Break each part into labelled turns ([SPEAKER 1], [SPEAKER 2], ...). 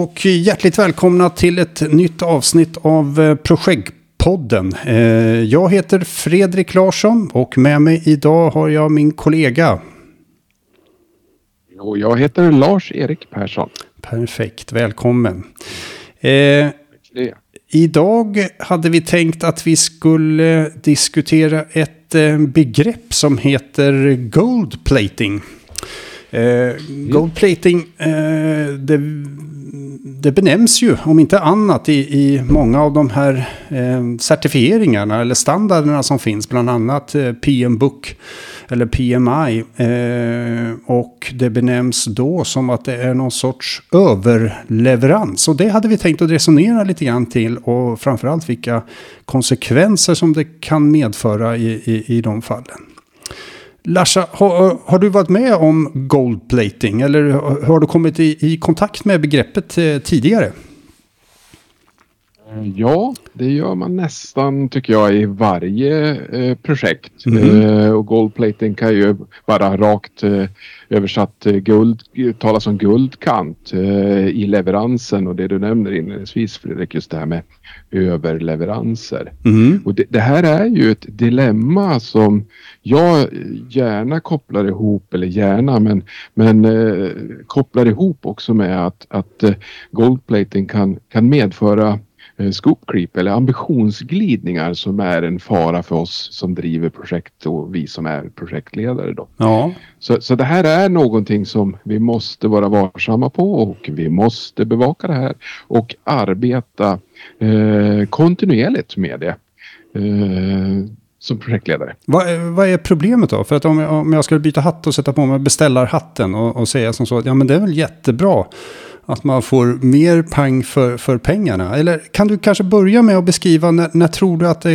[SPEAKER 1] och hjärtligt välkomna till ett nytt avsnitt av eh, Projektpodden. Eh, Jag heter Fredrik Larsson och med mig idag har jag min kollega.
[SPEAKER 2] Och jag heter Lars-Erik Persson.
[SPEAKER 1] Perfekt, välkommen. Eh. Idag hade vi tänkt att vi skulle diskutera ett begrepp som heter gold plating. Eh, gold plating, eh, det, det benämns ju om inte annat i, i många av de här eh, certifieringarna eller standarderna som finns, bland annat eh, PM Book eller PMI. Eh, och det benämns då som att det är någon sorts överleverans. Och det hade vi tänkt att resonera lite grann till och framförallt vilka konsekvenser som det kan medföra i, i, i de fallen. Larsa, har, har du varit med om gold plating eller har du kommit i, i kontakt med begreppet eh, tidigare?
[SPEAKER 2] Ja, det gör man nästan tycker jag i varje eh, projekt.
[SPEAKER 1] Mhm.
[SPEAKER 2] Eh, och goldplating kan ju vara rakt eh, översatt eh, guld, talas om guldkant eh, i leveransen och det du nämner inledningsvis Fredrik, just det här med överleveranser.
[SPEAKER 1] Mm.
[SPEAKER 2] Och det, det här är ju ett dilemma som jag gärna kopplar ihop, eller gärna, men, men eh, kopplar ihop också med att, att eh, goldplating kan, kan medföra scoop creep eller ambitionsglidningar som är en fara för oss som driver projekt och vi som är projektledare. Då.
[SPEAKER 1] Ja,
[SPEAKER 2] Så, så det här är någonting som vi måste vara varsamma på och vi måste bevaka det här och arbeta eh, kontinuerligt med det. Eh, som projektledare.
[SPEAKER 1] vad, är- vad är problemet då? För att om jag, om jag skulle byta hatt och sätta på mig beställarhatten och, och säga som så att ja men det är väl jättebra att man får mer pang för, för pengarna. Eller kan du kanske börja med att beskriva när, när tror du att det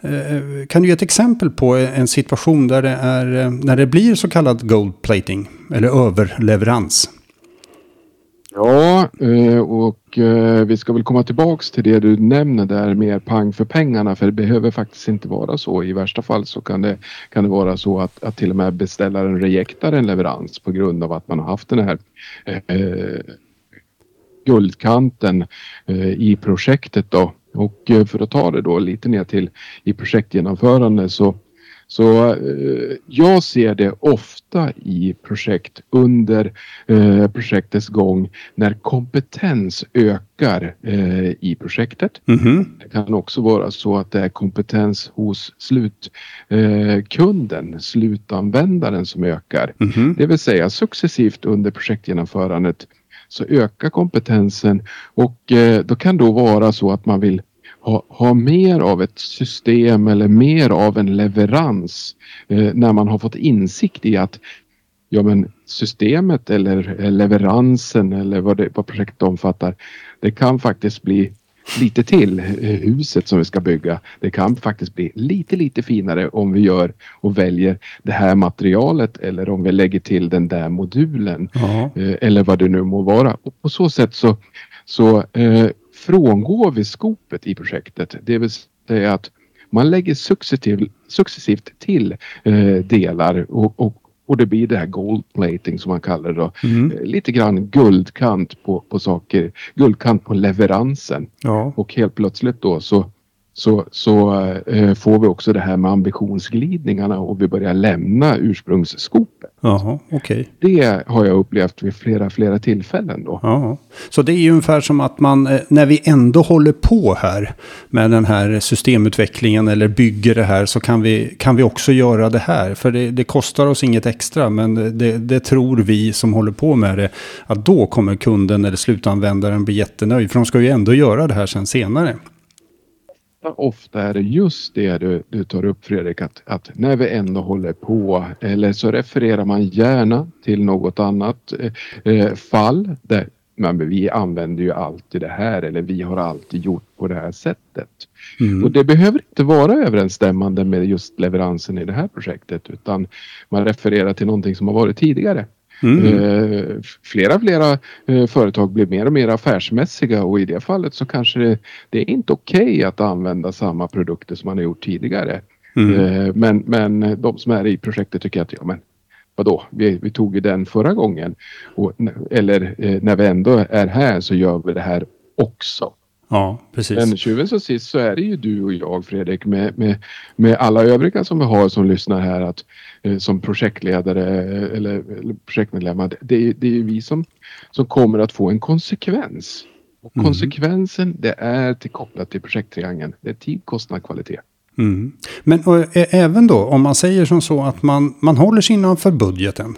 [SPEAKER 1] eh, kan du ge ett exempel på en situation där det, är, eh, när det blir så kallad gold plating eller överleverans?
[SPEAKER 2] Ja, eh, och eh, vi ska väl komma tillbaks till det du nämner där med pang för pengarna för det behöver faktiskt inte vara så. I värsta fall så kan det, kan det vara så att, att till och med beställaren rejektar en leverans på grund av att man har haft den här eh, guldkanten eh, i projektet då. Och eh, för att ta det då lite ner till i projektgenomförande så så eh, jag ser det ofta i projekt under eh, projektets gång när kompetens ökar eh, i projektet.
[SPEAKER 1] Mhm.
[SPEAKER 2] Det kan också vara så att det är kompetens hos slutkunden, eh, slutanvändaren som ökar.
[SPEAKER 1] Mhm.
[SPEAKER 2] Det vill säga successivt under projektgenomförandet så ökar kompetensen. Och eh, då kan då vara så att man vill ha, ha mer av ett system eller mer av en leverans eh, när man har fått insikt i att ja, men systemet eller eh, leveransen eller vad, det, vad projektet omfattar det kan faktiskt bli lite till eh, huset som vi ska bygga. Det kan faktiskt bli lite lite finare om vi gör och väljer det här materialet eller om vi lägger till den där modulen
[SPEAKER 1] Ja.
[SPEAKER 2] eh, eller vad det nu må vara. Och på så sätt så, så eh, frångår vi skopet i projektet. Det vill säga att man lägger successivt, successivt till eh, delar och, och, och det blir det här gold plating som man kallar det då.
[SPEAKER 1] Mm.
[SPEAKER 2] Eh, Lite grann guldkant på, på saker, guldkant på leveransen.
[SPEAKER 1] ja.
[SPEAKER 2] Och helt plötsligt då så, så, så eh, får vi också det här med ambitionsglidningarna och vi börjar lämna ursprungsskopet.
[SPEAKER 1] Jaha, okej.
[SPEAKER 2] Det har jag upplevt vid flera, flera tillfällen då.
[SPEAKER 1] Ja, så det är ju ungefär som att man, eh, när vi ändå håller på här med den här systemutvecklingen eller bygger det här så kan vi, kan vi också göra det här. För det, det kostar oss inget extra, men det, det tror vi som håller på med det, att då kommer kunden eller slutanvändaren bli jättenöjd. För de ska ju ändå göra det här sen senare.
[SPEAKER 2] Ofta är det just det du, du tar upp Fredrik, att, att när vi ändå håller på eller så refererar man gärna till något annat eh, eh, fall där men vi använder ju alltid det här eller vi har alltid gjort på det här sättet.
[SPEAKER 1] Mm.
[SPEAKER 2] Och det behöver inte vara överensstämmande med just leveransen i det här projektet utan man refererar till någonting som har varit tidigare.
[SPEAKER 1] Mm.
[SPEAKER 2] Eh, flera, flera eh, företag blir mer och mer affärsmässiga och i det fallet så kanske det, det är inte okej att använda samma produkter som man har gjort tidigare.
[SPEAKER 1] Mm.
[SPEAKER 2] Eh, men, men de som är i projektet tycker att ja, men vadå, vi, vi tog ju den förra gången. Och, eller när vi ändå är här så gör vi det här också.
[SPEAKER 1] Ja, precis.
[SPEAKER 2] Men tjuven som sist så är det ju du och jag Fredrik med, med, med alla övriga som vi har som lyssnar här att, eh, som projektledare eller, eller projektmedlemmar. Det, det är ju vi som, som kommer att få en konsekvens. Och mm. konsekvensen det är till kopplat till projekttriangeln. Det är tid, kostnad, kvalitet.
[SPEAKER 1] Mm. Men och, även då om man säger som så att man, man håller sig innanför budgeten.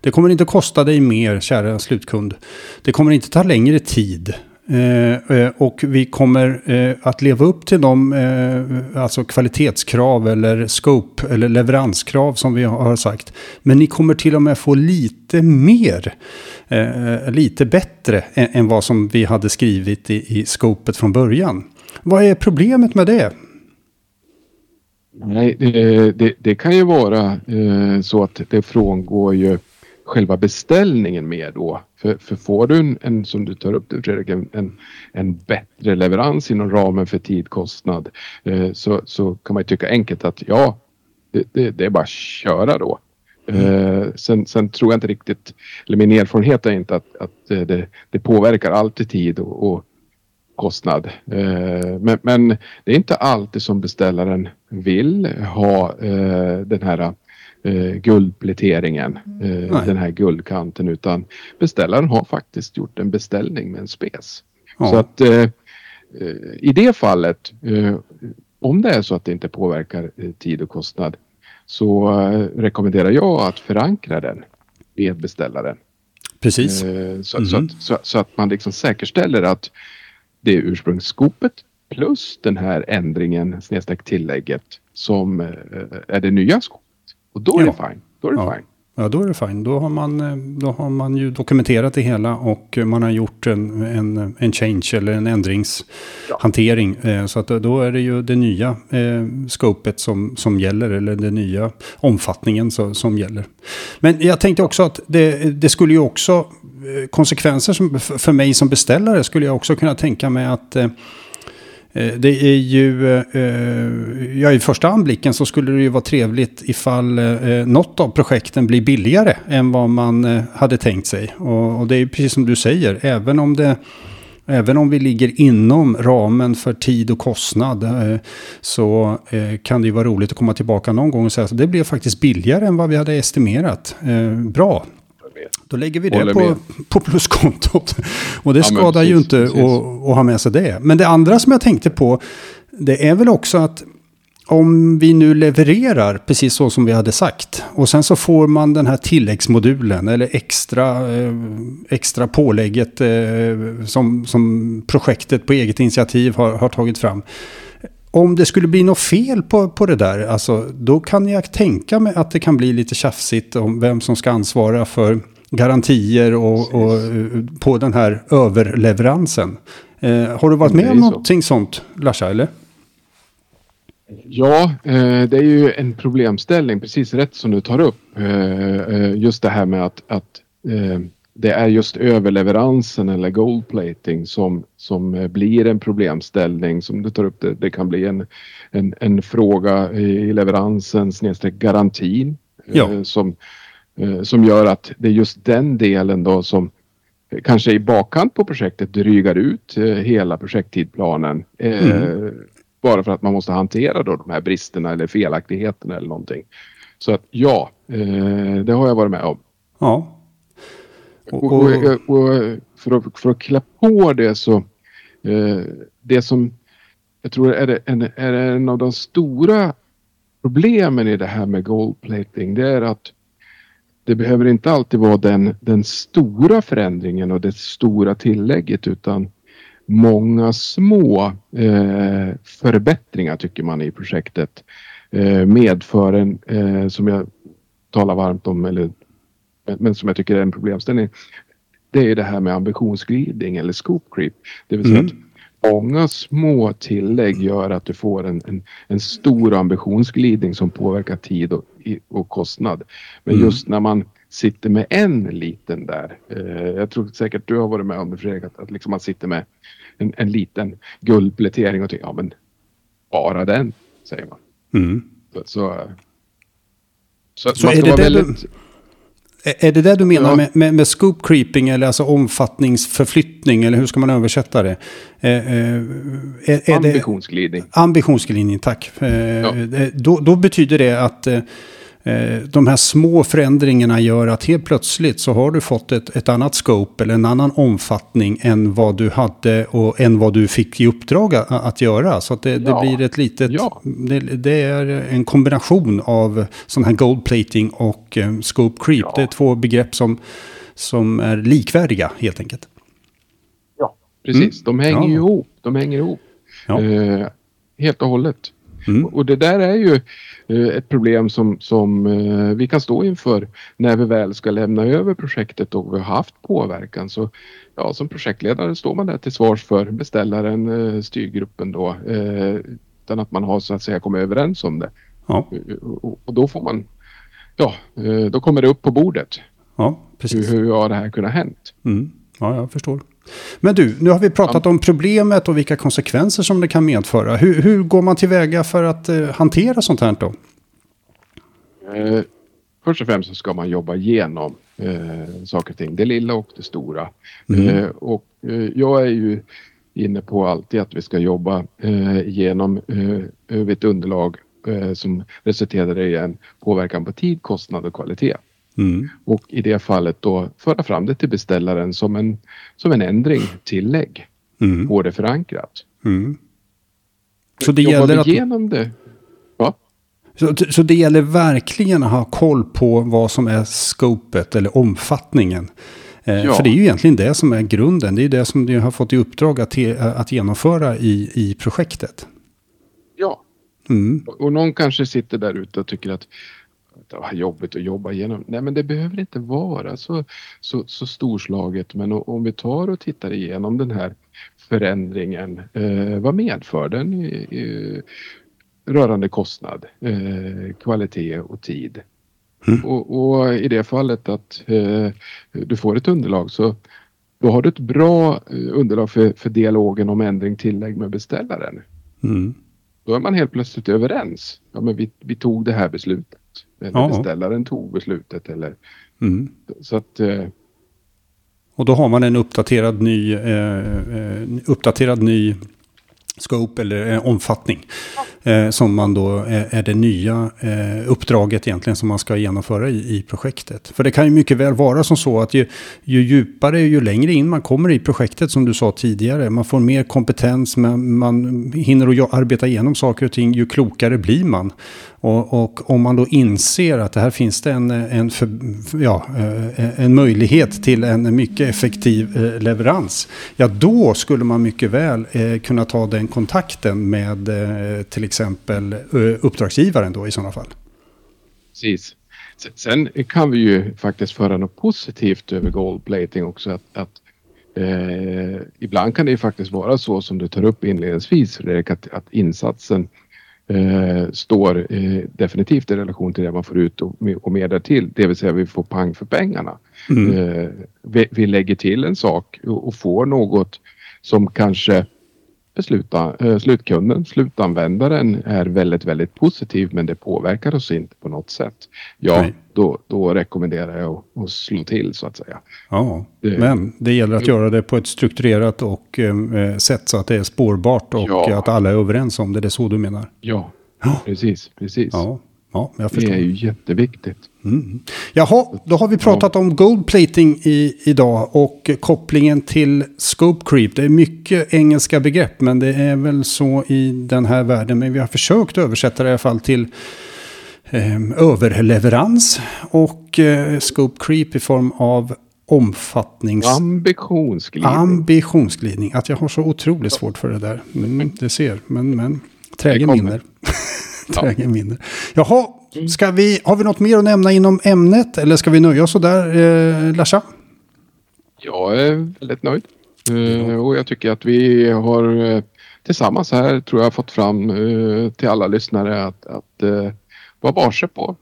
[SPEAKER 1] Det kommer inte kosta dig mer, kära slutkund. Det kommer inte ta längre tid. Eh, eh, och vi kommer eh, att leva upp till de eh, alltså kvalitetskrav eller scope eller leveranskrav som vi har sagt. Men ni kommer till och med få lite mer, eh, lite bättre än, än, vad som vi hade skrivit i, i scopet från början. Vad är problemet med det?
[SPEAKER 2] Nej, eh, det, det, kan ju vara så att det frångår ju själva beställningen med då. För, för får du en, en, som du tar upp det Fredrik, en, en, en bättre leverans inom ramen för tid, kostnad eh, så, så kan man ju tycka enkelt att ja, det, det, det är bara att köra då. Eh, sen, sen, tror jag inte riktigt, eller min erfarenhet är inte att, att eh, det, det påverkar alltid tid och, och kostnad. Eh, men, men, det är inte alltid som beställaren vill ha eh, den här eh, guldpläteringen, eh, den här guldkanten, utan beställaren har faktiskt gjort en beställning med en spes. Ja. Så att eh, eh i det fallet, eh, om det är så att det inte påverkar eh, tid och kostnad, så rekommenderar jag att förankra den med beställaren.
[SPEAKER 1] Precis.
[SPEAKER 2] Så, mm. så, att, så, så, att man liksom säkerställer att det är ursprungsskopet plus den här ändringen, snedstreck tillägget, som är det nya skopet. Och då är ja. det fine. Då är det
[SPEAKER 1] ja.
[SPEAKER 2] fine.
[SPEAKER 1] Ja, då är det fine. Då har, man, eh, då har man ju dokumenterat det hela och man har gjort en, en, en change eller en ändringshantering. Ja. Eh, så att då är det ju det nya eh, scopet som, som gäller, eller den nya omfattningen så, som gäller. Men jag tänkte också att det, det skulle ju också, eh, konsekvenser som, för mig som beställare skulle jag också kunna tänka mig att Eh, Eh, det är ju, eh, ja i första anblicken så skulle det ju vara trevligt ifall eh, något av projekten blir billigare än vad man hade tänkt sig. Och det är precis som du säger, även om det Även om vi ligger inom ramen för tid och kostnad så kan det ju vara roligt att komma tillbaka någon gång och säga att det blev faktiskt billigare än vad vi hade estimerat. Bra, då lägger vi det på, på pluskontot. Och det ja, skadar precis, ju inte att, att ha med sig det. Men det andra som jag tänkte på, det är väl också att om vi nu levererar precis så som vi hade sagt och sen så får man den här tilläggsmodulen eller extra, eh, extra pålägget eh, som, som projektet på eget initiativ har, har tagit fram. Om det skulle bli något fel på, på det där, alltså, då kan jag tänka mig att det kan bli lite tjafsigt om vem som ska ansvara för garantier och, och på den här överleveransen. Eh, har du varit med om någonting så. sånt, Larsa, eller?
[SPEAKER 2] Ja, eh, det är ju en problemställning, precis rätt som du tar upp. Eh, eh just det här med att, att det är just överleveransen eller goldplating som, som blir en problemställning som du tar upp. Det, det kan bli en, en, en fråga i leveransen snedstreck garantin ja. som som gör att det är just den delen då som kanske i bakkant på projektet drygar ut eh, hela projekttidplanen. Eh, mm. Bara för att man måste hantera då de här bristerna eller felaktigheterna eller någonting. Så att ja, det har jag varit med om.
[SPEAKER 1] Ja.
[SPEAKER 2] Och, och, och för, att, för att klä på det så det som jag tror är, en, är en av de stora problemen i det här med goldplating det är att det behöver inte alltid vara den, den stora förändringen och det stora tillägget utan många små eh, förbättringar tycker man i projektet eh, medför en, eh, som jag talar varmt om, eller, men som jag tycker är en problemställning. Det är det här med ambitionsglidning eller scoop creep. Det vill säga mm. att många små tillägg gör att du får en, en, en stor ambitionsglidning som påverkar tid och, och kostnad. Men mm. just när man sitter med en liten där. Eh, jag tror säkert du har varit med om det Fredrik, att, att liksom man sitter med en, en liten guldplätering och tänker ja men bara den säger man. Mm. Så, så,
[SPEAKER 1] så, så man är det väldigt... Är det det du menar ja. med, med, med, scope creeping eller alltså omfattningsförflyttning eller hur ska man översätta det?
[SPEAKER 2] Eh, är, är ambitionsglidning.
[SPEAKER 1] Det, ambitionsglidning, tack. Ja. Då, då, betyder det att Eh, de här små förändringarna gör att helt plötsligt så har du fått ett, ett annat scope eller en annan omfattning än vad du hade och än vad du fick i uppdrag att, att göra. Så att det, ja. det, blir ett litet, ja. det, det, är en kombination av sån här goldplating och um, scope creep. Ja. Det är två begrepp som, som är likvärdiga helt enkelt.
[SPEAKER 2] Ja, precis. Mm. De hänger ihop. De hänger ihop. Uh, helt och hållet. Mm. Och det där är ju Eh, ett problem som, som eh, vi kan stå inför när vi väl ska lämna över projektet och vi har haft påverkan. Så ja, som projektledare står man där till svars för beställaren, eh, styrgruppen då, utan att man har så att säga kommit överens om det. Ja. Och då får man, ja, då kommer det upp på bordet. Ja, precis. Hur, hur har det här kunnat hänt?
[SPEAKER 1] Mm. Ja, jag förstår. Men du, nu har vi pratat ja. om problemet och vilka konsekvenser som det kan medföra. Hur, hur går man tillväga för att eh, hantera sånt här då?
[SPEAKER 2] Eh, först och främst så ska man jobba igenom eh, saker och ting, det lilla och det stora. Mm. Eh, och eh, jag är ju inne på alltid att vi ska jobba eh, igenom eh, ett underlag eh, som resulterar i en påverkan på tid, kostnad och kvalitet. Mm. Och i det fallet då föra fram det till beställaren som en, som en ändring, tillägg. Mm. Få det förankrat. Mm.
[SPEAKER 1] Så det gäller att... igenom det. Ja. Så, så det gäller verkligen att ha koll på vad som är scopet eller omfattningen. Eh, ja. För det är ju egentligen det som är grunden. Det är det som du har fått i uppdrag att, att genomföra i, i projektet.
[SPEAKER 2] Ja. Mm. Och någon kanske sitter där ute och tycker att det jobbigt att jobba igenom. Nej men det behöver inte vara så, så, så storslaget men om vi tar och tittar igenom den här förändringen. Eh, vad medför den i, i, rörande kostnad, eh, kvalitet och tid? Mm. Och, och, i det fallet att eh, du får ett underlag så då har du ett bra eh, underlag för, för dialogen om ändring tillägg med beställaren. Mm. Då är man helt plötsligt överens. Ja, men vi, vi tog det här beslutet. Eller ja. beställaren tog beslutet eller mm. så att eh,
[SPEAKER 1] och då har man en uppdaterad ny, eh, eh uppdaterad ny scope eller eh, omfattning. Eh, som man då är, är det nya eh, uppdraget egentligen som man ska genomföra i, i projektet. För det kan ju mycket väl vara som så att ju, ju djupare, ju längre in man kommer i projektet som du sa tidigare. Man får mer kompetens, man, man hinner att arbeta igenom saker och ting, ju klokare blir man. Och, och, om man då inser att det här finns det en, en, för, ja, eh, en möjlighet till en mycket effektiv eh, leverans. Ja, då skulle man mycket väl eh, kunna ta den kontakten med till exempel uppdragsgivaren då i sådana fall.
[SPEAKER 2] Precis. Sen kan vi ju faktiskt föra något positivt över goldplating också. Att, att eh, ibland kan det ju faktiskt vara så som du tar upp inledningsvis, Fredrik, att, att insatsen eh, står eh, definitivt i relation till det man får ut och, och mer därtill. Det vill säga vi får pang för pengarna. Mm. Eh, vi, vi, lägger till en sak och, och får något som kanske besluta, eh, slutkunden, slutanvändaren är väldigt, väldigt positiv men det påverkar oss inte på något sätt. Ja, då, då rekommenderar jag att, att slå till så att säga.
[SPEAKER 1] Ja, det, men det gäller att göra det på ett strukturerat och, eh, sätt så att det är spårbart och ja. att alla är överens om det. Det är så du menar?
[SPEAKER 2] Ja, ja. precis, precis.
[SPEAKER 1] Ja. Ja, jag
[SPEAKER 2] förstår. Det är ju jätteviktigt.
[SPEAKER 1] Mm. Jaha, då har vi pratat ja. om goldplating i, idag och kopplingen till scope creep. Det är mycket engelska begrepp, men det är väl så i den här världen. Men vi har försökt översätta det i alla fall till eh, överleverans och eh, scope creep i form av omfattnings...
[SPEAKER 2] Ambitionsglidning.
[SPEAKER 1] Ambitionsglidning. Att jag har så otroligt svårt för det där. Men det ser, men, men. Trägen vinner. Trägen vinner. Jaha, mm. Ska vi, har vi något mer att nämna inom ämnet? Eller ska vi nöja oss sådär, eh, Larsa?
[SPEAKER 2] Jag är väldigt nöjd. Eh, och jag tycker att vi har eh, tillsammans här tror jag fått fram eh, till alla lyssnare att, att eh, vara varse på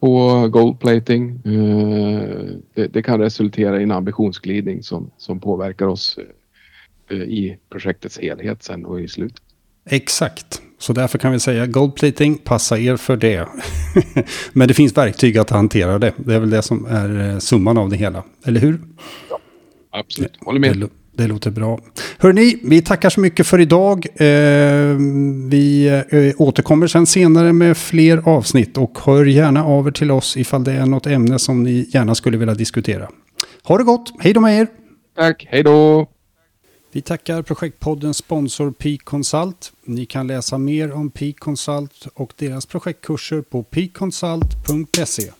[SPEAKER 2] på goldplating. Eh, det, det, kan resultera i en ambitionsglidning som, som påverkar oss eh, i projektets helhet sen och i slutet.
[SPEAKER 1] Exakt. Så därför kan vi säga goldplating, passa er för det. Men det finns verktyg att hantera det. Det är väl det som är eh, summan av det hela. Eller hur?
[SPEAKER 2] Ja, absolut. Håller med.
[SPEAKER 1] Det, det låter bra. Hörni, vi tackar så mycket för idag. Eh, vi eh, återkommer sen senare med fler avsnitt. Och hör gärna av er till oss ifall det är något ämne som ni gärna skulle vilja diskutera. Ha det gott, hej då med er!
[SPEAKER 2] Tack, hej då!
[SPEAKER 1] Vi tackar projektpoddens sponsor Peak Consult. Ni kan läsa mer om Peak Consult och deras projektkurser på peakconsult.se.